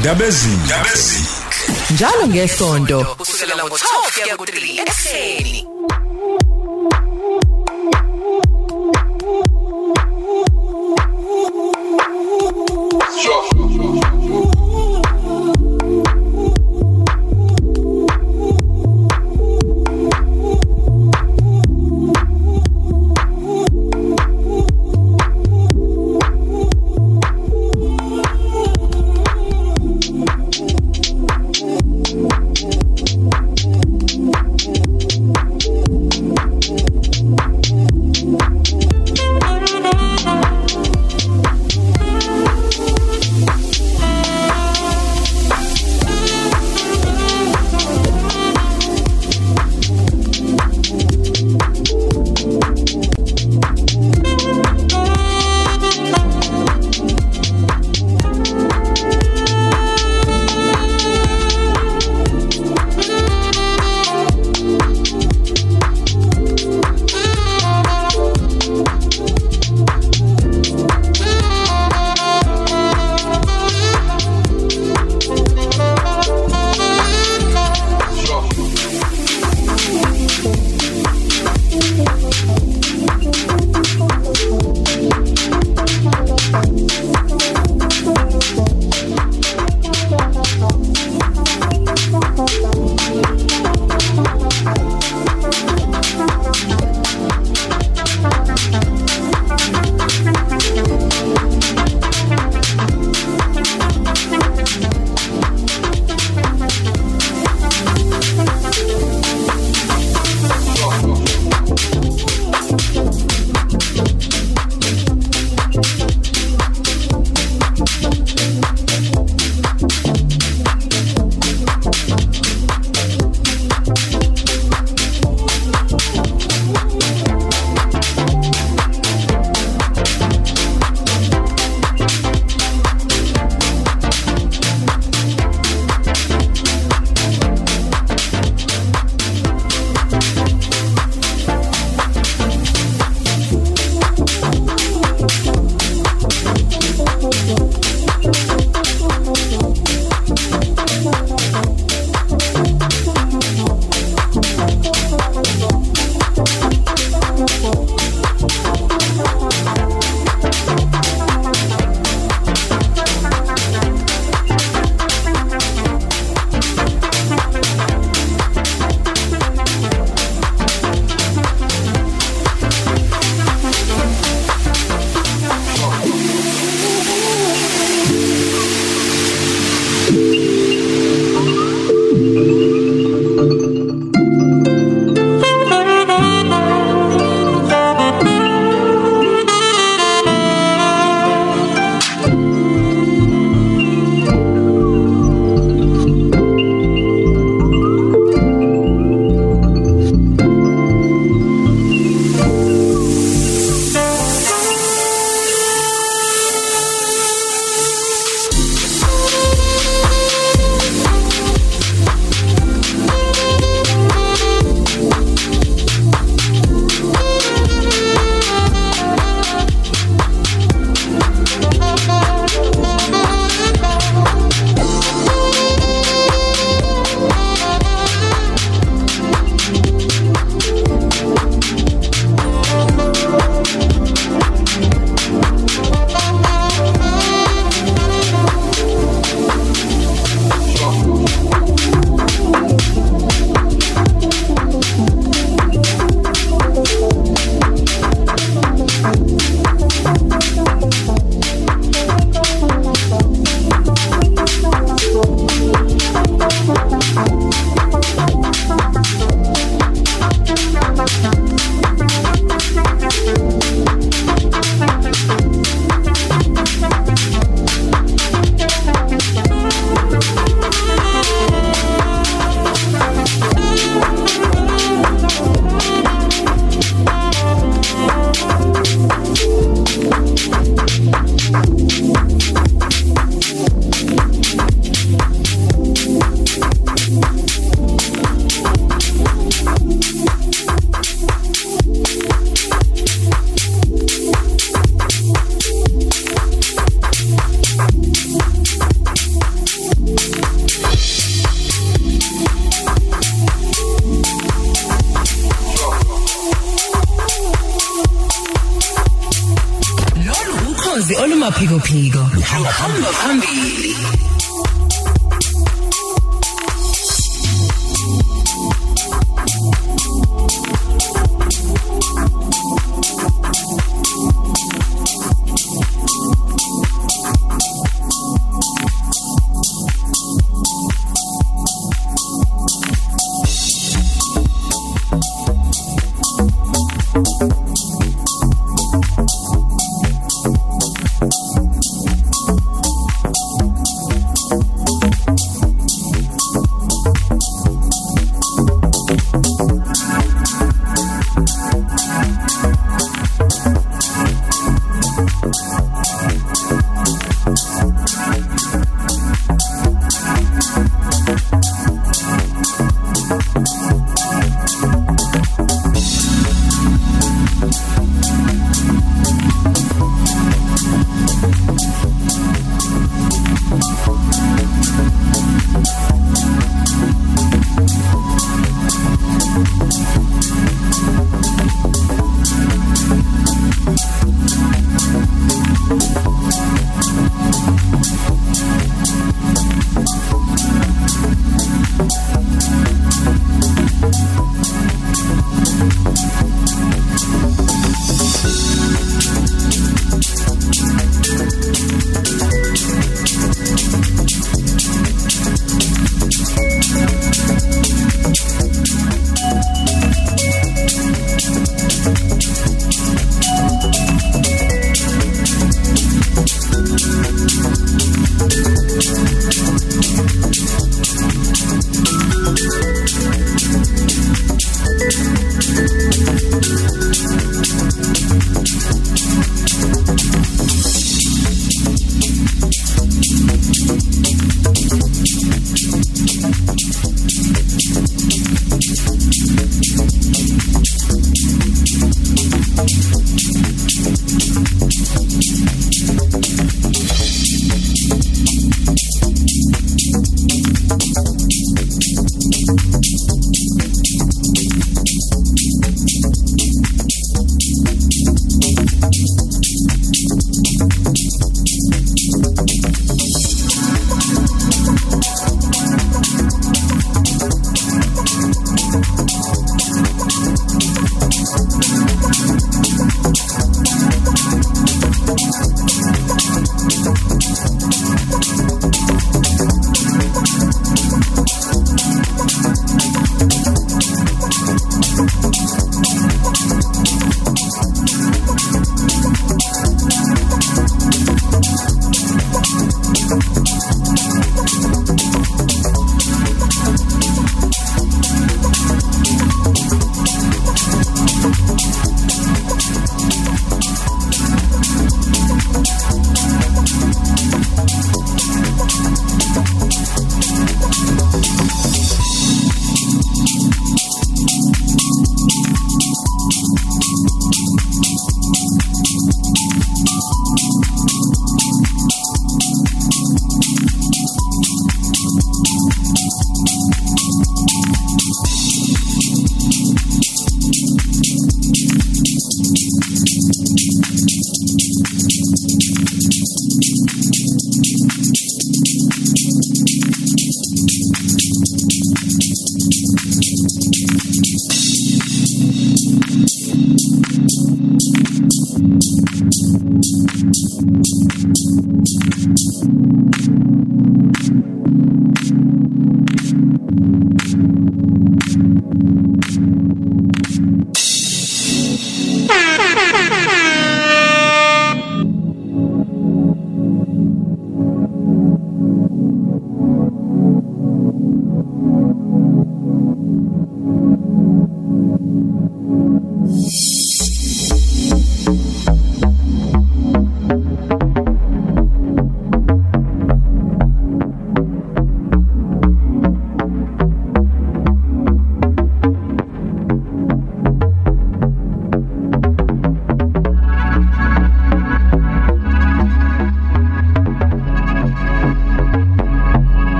Ndabezini. njalo ngesonto kusukela ngo-12 kuya ku-3 ekuseni.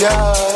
Hallelujah.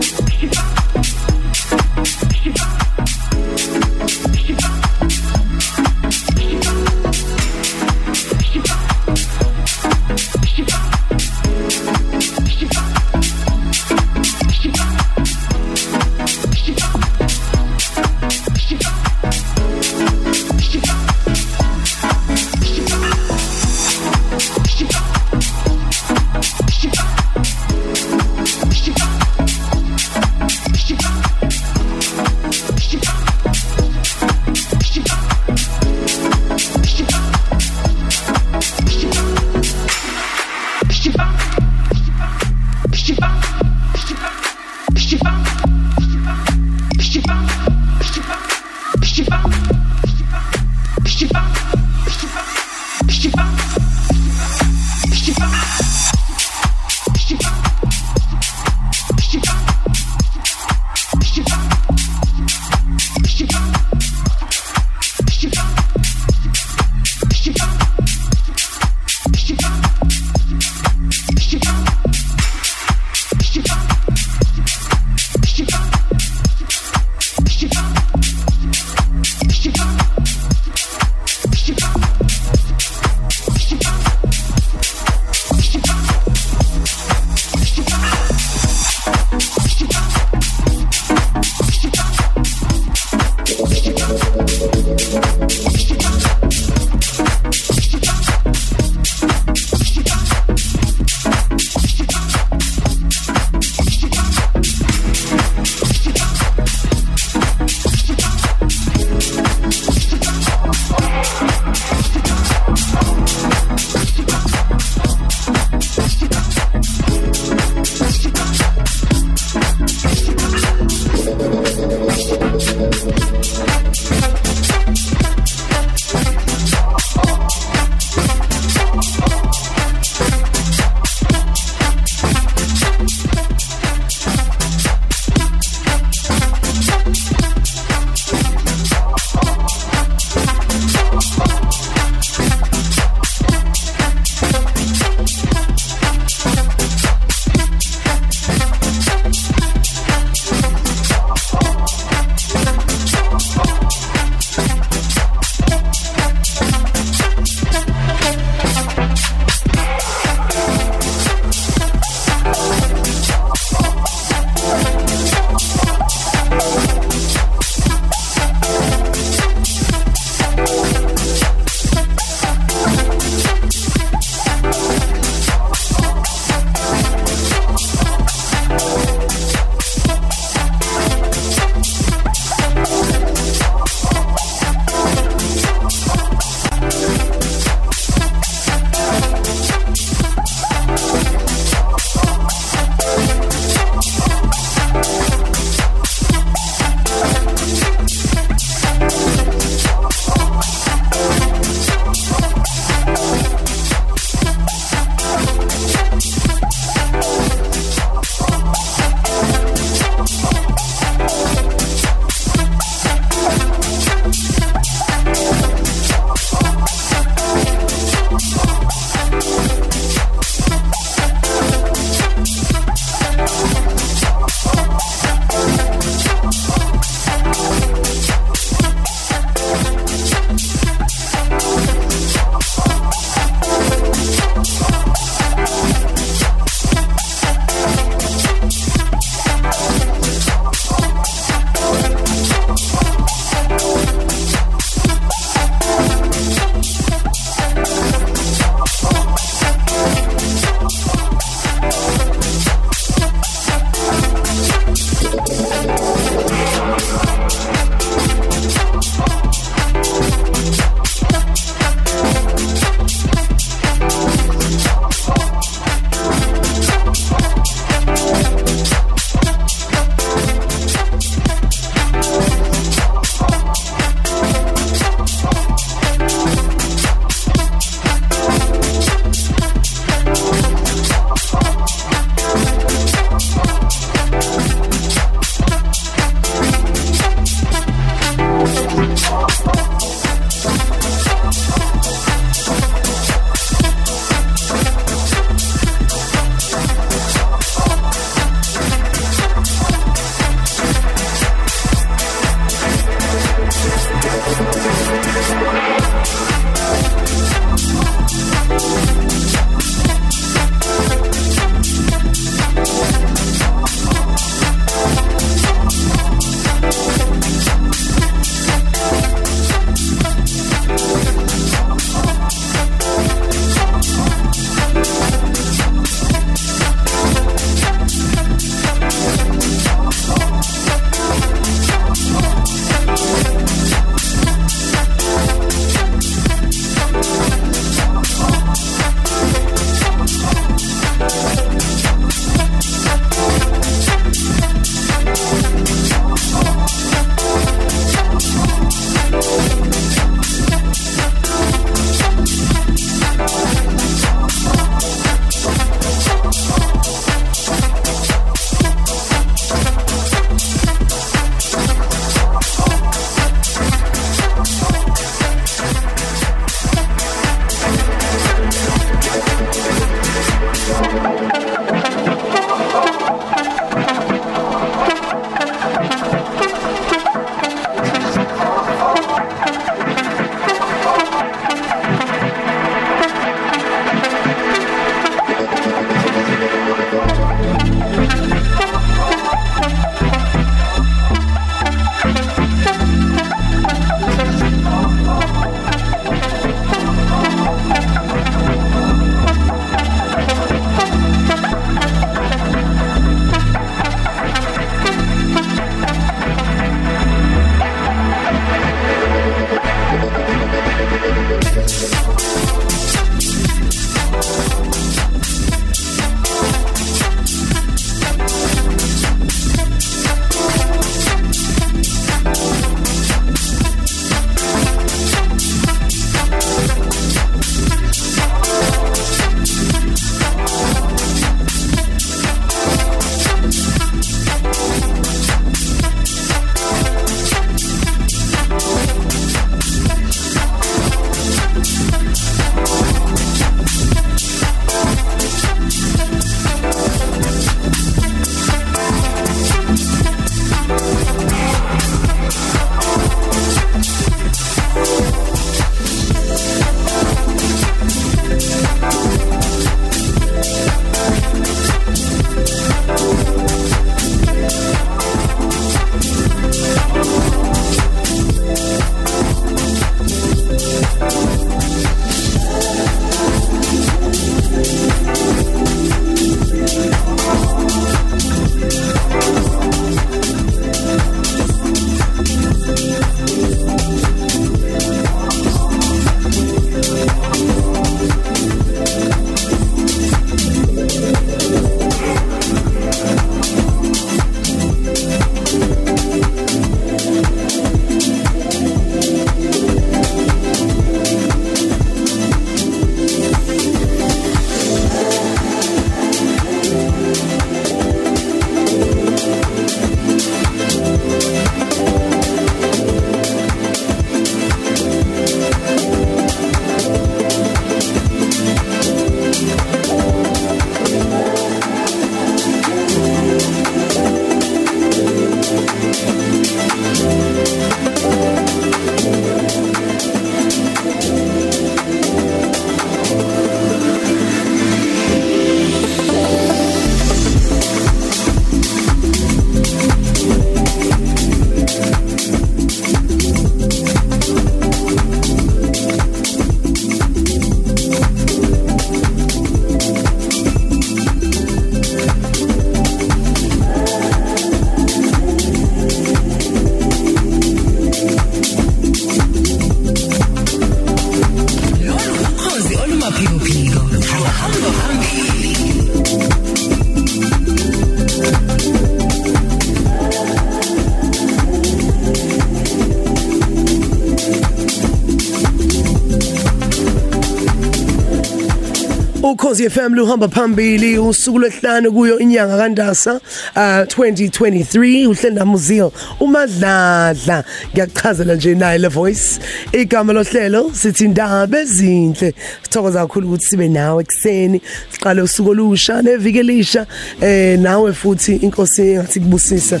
Ukhosi FM luhamba phambili usuku lwesihlanu kuyo inyanga kaNdasa uh 2023 uhlenda muzio umadladla. Ngiyachazela nje naye le voice. Igama lohlelo sithi indaba ezinhle sithokoza kakhulu ukuthi sibe nawe ekseni siqale usuku olusha neviki elisha eh nawe futhi inkosi engathi kubusisa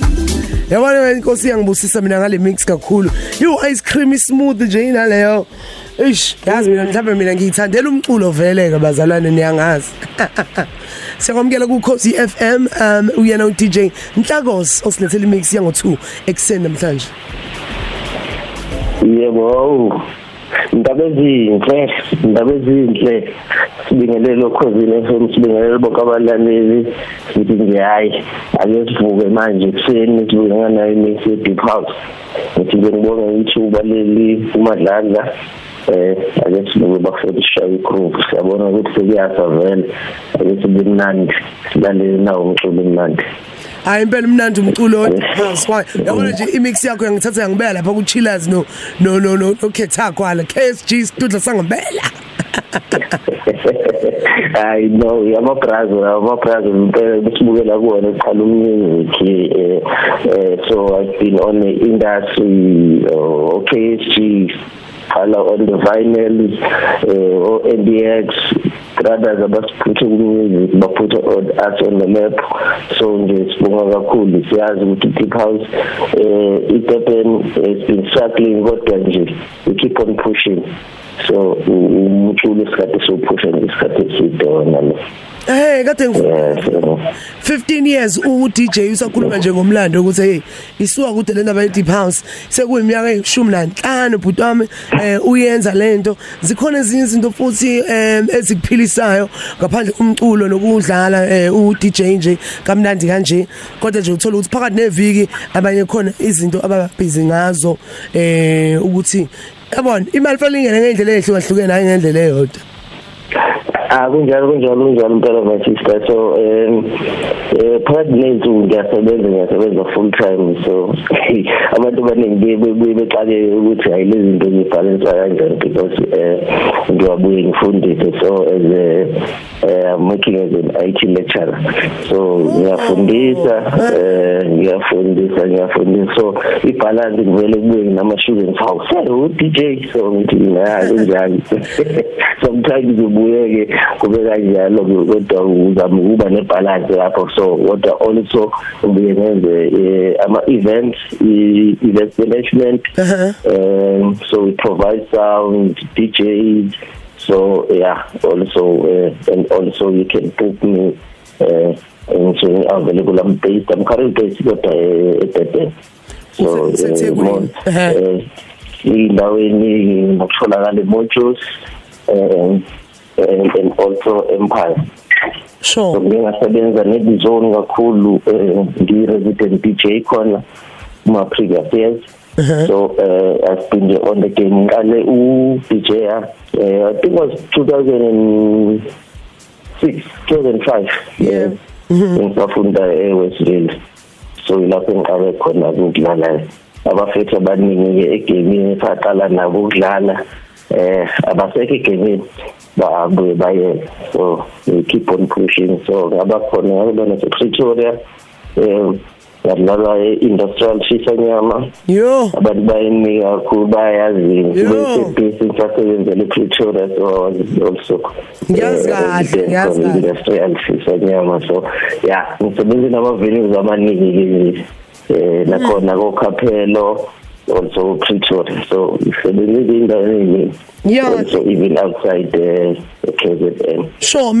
yabona inkosi yangibusisa mina ngale mix kakhulu. You ice cream smooth nje inaleyo. Eish yazi mina mhlawumbe mina ngiyithandela umculo veleke bazalwane niyangazi. Siyakwamukela ku Khosi FM um uyena u DJ Nhlakos osilethela imix yango 2 ekseni namhlanje. Yebo indaba ezinhle indaba ezinhle. Sibingelele okhosini FM sibingelele bonke abalaleli. Sithi nje hayi ake sivuke manje kuseni sibuye nganayo imix ye Deep House. Ngithi ngibonga ithuba leli umadlala eh ake sibuke bafuna ishaye igroove siyabona ukuthi sekuyasa vele ake sibe mnandi silalele nawo umculo mnandi hayi impela mnandi umculo. Why yabona nje imix yakho yangithatha yangibeka lapha ku chillers no no no no okhetha kwala KSG studla sangibela. I know yamabrazo yamabrazo impela besibukela kuona eqala umusic eh eh so I've been on the industry uh, KSG phala on the vinyl uh, or NDX brothers abasiphethe music baputha us on the map. So nje sibonga kakhulu siyazi ukuthi deep house eh iDurban has been struggling kodwa nje we keep on pushing. So umculo isikhathi sophusha ngesikhathi eside wona lo Eh kade ngifu 15 years u DJ usakhuluma nje ngomlando ukuthi hey isuka kude lena ba deep house sekuyiminyaka eyishumi nanhlanu bhuti wami eh uyenza lento zikhona ezinye izinto futhi ezikuphilisayo ngaphandle umculo nokudlala eh u DJ nje kamnandi kanje. Kodwa nje uthola ukuthi phakathi neviki abanye khona izinto ababhizi ngazo eh ukuthi yabona imali fanele ingene ngendlela ehlukahlukene hayi ngendlela eyodwa. Ah kunjalo kunjalo kunjalo impela my sister. So um eh phakathi nezinsuku ngiyasebenza ngiyasebenza full time so abantu abaningi bexake ukuthi hayi lezi zinto ngibhalansa kanjani because eh ngiyabuye ngifundise. So as a uh, working as an IT lecturer. So ngiyafundisa eh ngiyafundisa ngiyafundisa. So ibalance kumele kube nama students house so DJ so ngithi na kunjani? Sometimes ubuyeke kube kanjalo kodwa uzama ukuba nebalance lapho. So kodwa also ubuye ngenze ama events event management. Um so we provide sound DJs so yeah also uh, and also you can book me uh into available I'm based I'm currently based kodwa eDurban so indaweni ngokutholakala um and, and also empire. Sure. So ngingasebenza nezone kakhulu ngi-resident DJ khona kuma previous years. Uh -huh. So uh, I've been on the game ngale u DJ uh, I think was 2006 2005 yeah. Ngifunda e Westville so ilapho ngiqale khona ukudlala. Abafethu abaningi ke egaming saqala nabo ukudlala. Eh abasekho egaming babuye baye so we keep on pushing. So ngaba khona ngabona se Pretoria eh yadlala industrial shisanyama yo. Abantu bayinika kakhulu bayazi bese business asebenzele Pretoria so also ngiyazi kahle ngiyazi kahle. industrial shisanyama so yeah ngisebenza nama venues amaningi eh nakhona ko Kapelo also Pretoria so isebenza indawo eningi yeah also even outside the KZN sure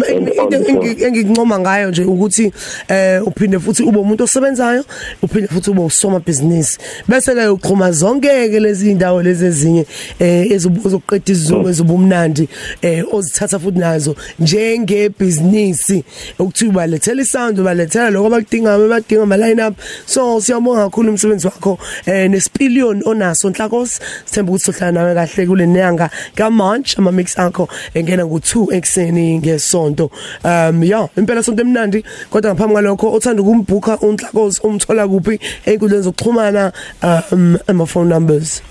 engikuncoma ngayo nje ukuthi eh uphinde futhi ube umuntu osebenzayo uphinde futhi ube usoma business bese ke uqhuma zonke ke lezi indawo lezi ezinye eh ezoqeda isizungu ezobumnandi eh ozithatha futhi nazo njenge business ukuthi ubalethela isound ubalethela lokho abakudingayo abadinga ama line up so siyabonga kakhulu umsebenzi wakho eh nesipillion onaso Nhlakos sithemba ukuthi sohlala nawe kahle kule nyanga ka March ama mix akho engena ngo2 ekseni ngesonto. Um yeah impela sonto emnandi kodwa ngaphambi kwalokho othanda ukumbhuka uNhlakosi umthola kuphi einkundleni zokuxhumana um ama phone numbers?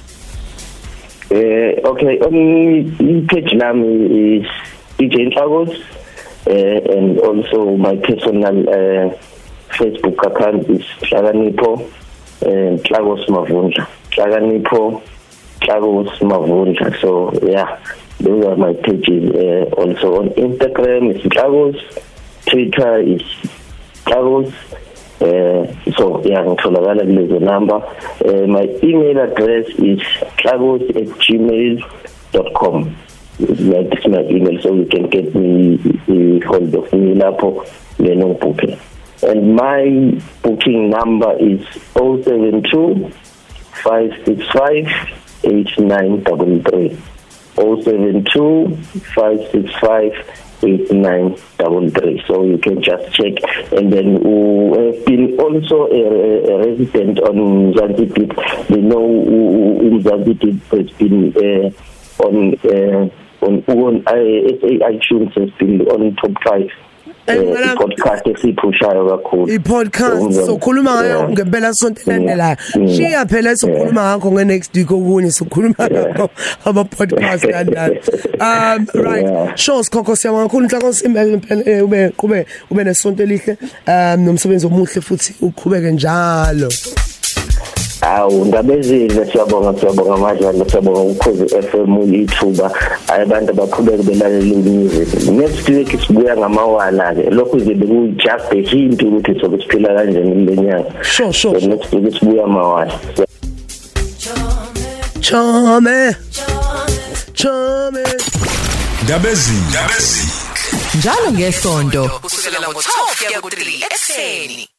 Eh okay on page nami is DJ Nhlakosi uh, and also my personal uh, Facebook account is Hlakanipho uh, Tlagos Mavundla. Hlakanipho Tlagos Mavundla so yeah. Those are my pages uh, also on Instagram is Tlagos Twitter is Tlagos eh so yeah ngitholakala kulezo number. Uh, my email address is tlagos@gmail.com like my email so you can get me uh, hold of me lapho leno booking and my booking number is 072 565 8933 072 565 8933 so you can just check. And then who have been also a, a resident on Zanzibar they know who Zanzibar has been uh, on uh, on on uh, SA iTunes has been on top 5 eh podcast esiphushayo kakhulu. I-podcast sokhuluma ngayo ngempela sonto elandelayo. shiya phela sokhuluma ngakho nge-next week okunye sokhuluma ngakho ama-podcast kanjalo um right. Sure sikhokho siyabonga kakhulu. Inhloko simpela ube qhube ube nesonto elihle. Um nomsebenzi omuhle futhi uqhubeke njalo. Awu ngabezile siyabonga siyabonga manje siyabonga ukhozi FM ithuba abantu baqhubeke belalela music next week sibuya ngamawala ke lokho izobe ku just a hint ukuthi sobe siphila kanjani lenyanga sure sure so next week sibuya amawala chome. Chome. Ndabezini Ndabezini njalo ngesonto kusukela ngo12 kuya ku3 ekseni